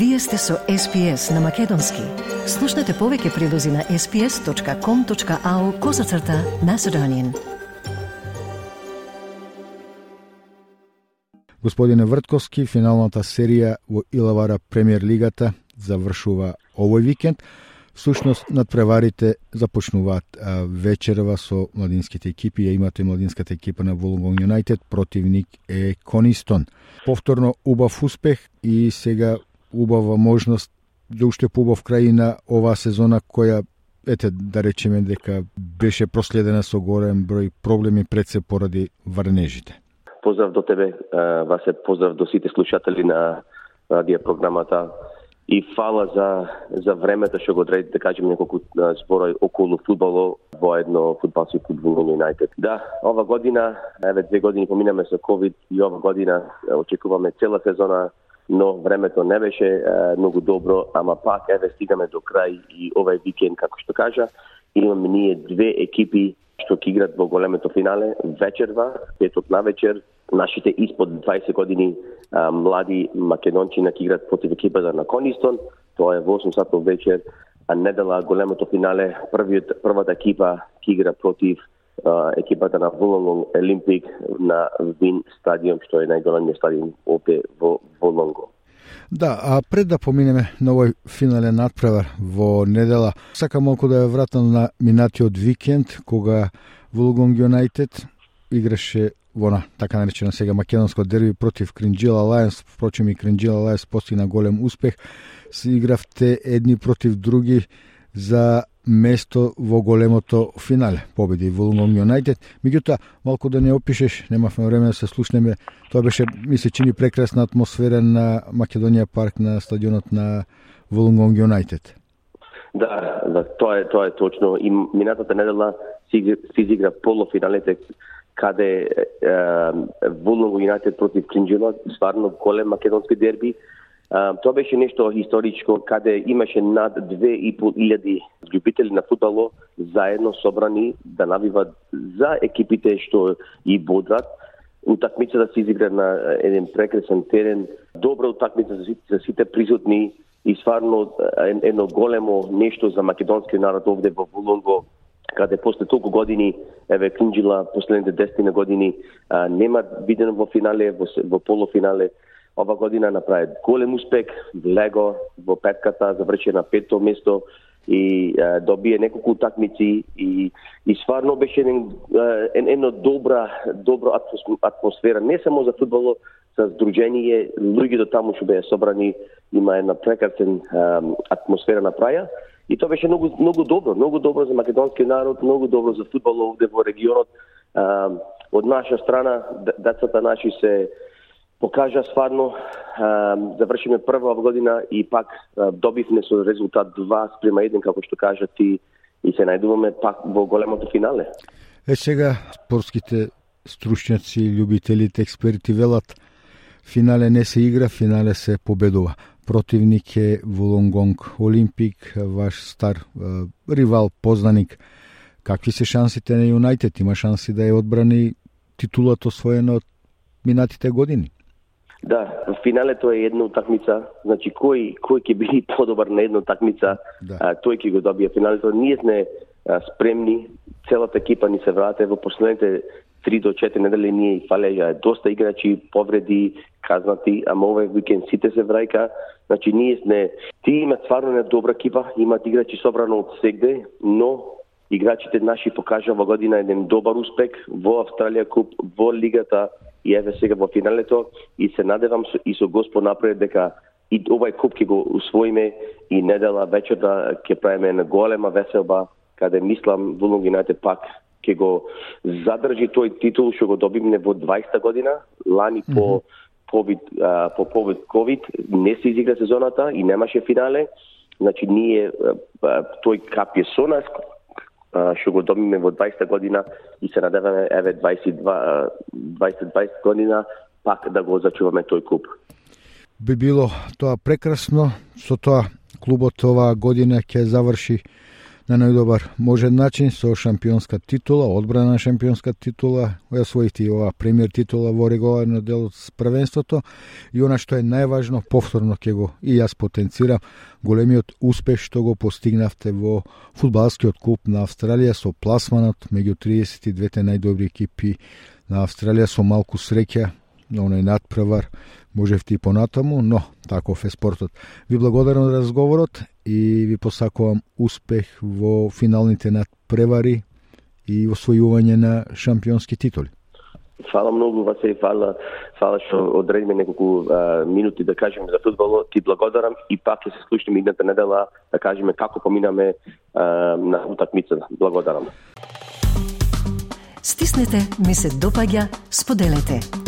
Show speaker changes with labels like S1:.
S1: Вие сте со SPS на Македонски. Слушнете повеќе прилози на sps.com.au козацрта на Седонин.
S2: Господине Вртковски, финалната серија во Илавара премиер лигата завршува овој викенд. Сушност надпреварите започнуваат вечерва со младинските екипи. Ја имате младинската екипа на Волонгон Юнайтед, противник е Конистон. Повторно убав успех и сега убава можност да уште побав крај на оваа сезона која ете да речеме дека беше проследена со голем број проблеми пред се поради варнежите.
S3: Поздрав до тебе, Васе, поздрав до сите слушатели на радио програмата и фала за за времето што го одреди да кажем неколку зборови околу фудбало во едно фудбалски клуб во Юнайтед. Да, ова година, еве две години поминаме со ковид и ова година очекуваме цела сезона но времето не беше многу добро, ама пак еве стигаме до крај и овај викенд, како што кажа, имаме ние две екипи што ќе играт во големото финале вечерва, петот на вечер, нашите испод 20 години а, млади македончина ќе играт против екипата на Конистон, тоа е во 8 сатов вечер, а недела големото финале, првиот, првата екипа ќе игра против екипата на Волонгон Олимпик на Вин стадион, што е најголемиот стадион овде во Волонго.
S2: Да, а пред да поминеме на овој финален надпревар во недела, сакам малку да ја вратам на минатиот викенд, кога Волонгон Юнайтед играше во на така наречено сега македонско дерби против Кринджила Лајнс, впрочем и Кринджила Лајнс постигна голем успех. Се игравте едни против други за место во големото финале. Победи во Волунгон Юнайтед. Меѓутоа, малку да не опишеш, немавме време да се слушнеме. Тоа беше, ми се чини прекрасна атмосфера на Македонија парк на стадионот на Волунгонг Юнайтед.
S3: Да, да, да, тоа е тоа е точно. И минатата недела се изигра полуфиналите каде е, Волунгон Юнайтед против Клинджила, стварно голем македонски дерби тоа беше нешто историчко каде имаше над 2.500 љубители на фудбало заедно собрани да навиват за екипите што и бодрат. Утакмицата се изигра на еден прекрасен терен, добра утакмица за сите, присутни и стварно едно големо нешто за македонски народ овде во Вулонго каде после толку години, еве Клинџила последните 10 години, а, нема видено во финале, во, во полуфинале, ова година направи голем успех, влего во петката, заврши на пето место и е, добие неколку такмици и и сварно беше еден едно добра добра атмосфера не само за фудбало, за здружение, луѓето таму што беа собрани, има една прекрасен атмосфера на праја. И тоа беше многу многу добро, многу добро за македонскиот народ, многу добро за фудбало овде во регионот. од наша страна децата наши се покажа стварно завршиме прва година и пак добивме со резултат 2 спрема 1 како што кажа ти и се најдуваме пак во големото финале.
S2: Е сега спортските стручњаци, љубителите, експерти велат финале не се игра, финале се победува. Противник е Волонгонг Олимпик, ваш стар ривал, познаник. Какви се шансите на Юнайтед? Има шанси да ја одбрани титулата освоена од минатите години?
S3: Да, финалето е една утакмица, значи кој кој ќе биде подобар на една утакмица, да. а, тој ќе го добие финалето. Ние сме а, спремни, целата екипа ни се врате во последните 3 до 4 недели ние фалеја доста играчи повреди, казнати, ама овој викенд сите се врајка. Значи ние сме ти имат стварно не добра екипа, имат играчи собрано од сегде, но играчите наши покажа во година еден добар успех во Австралија куп, во лигата и еве сега во финалето и се надевам и со Господ напред дека и овај куп ќе го усвоиме и недела вечерта ќе правиме една голема веселба каде мислам Вулунг Юнайтед пак ќе го задржи тој титул што го добивме во 20 година, лани по mm -hmm. COVID, а, по повод COVID не се изигра сезоната и немаше финале. Значи ние тој кап е со нас, што го добиме во 20 година и се надеваме еве 22 2020 година пак да го зачуваме тој клуб.
S2: Би било тоа прекрасно, со тоа клубот оваа година ќе заврши на најдобар можен начин со шампионска титула, одбрана шампионска титула, освоите и ова премиер титула во регуларно дел од првенството и она што е најважно, повторно ќе го и јас потенцирам, големиот успех што го постигнавте во фудбалскиот куп на Австралија со пласманот меѓу 32 најдобри екипи на Австралија со малку среќа, оној надпревар, можевте и понатаму, но таков е спортот. Ви благодарам за разговорот и ви посакувам успех во финалните надпревари и освојување на шампионски титули.
S3: Фала многу, Васе, фала, фала што одредиме неколку а, минути да кажеме за фудбалот. Ти благодарам и пак ќе се слушнеме идната недела да кажеме како поминаме а, на утакмицата. Благодарам.
S1: Стиснете, ми се допаѓа, споделете,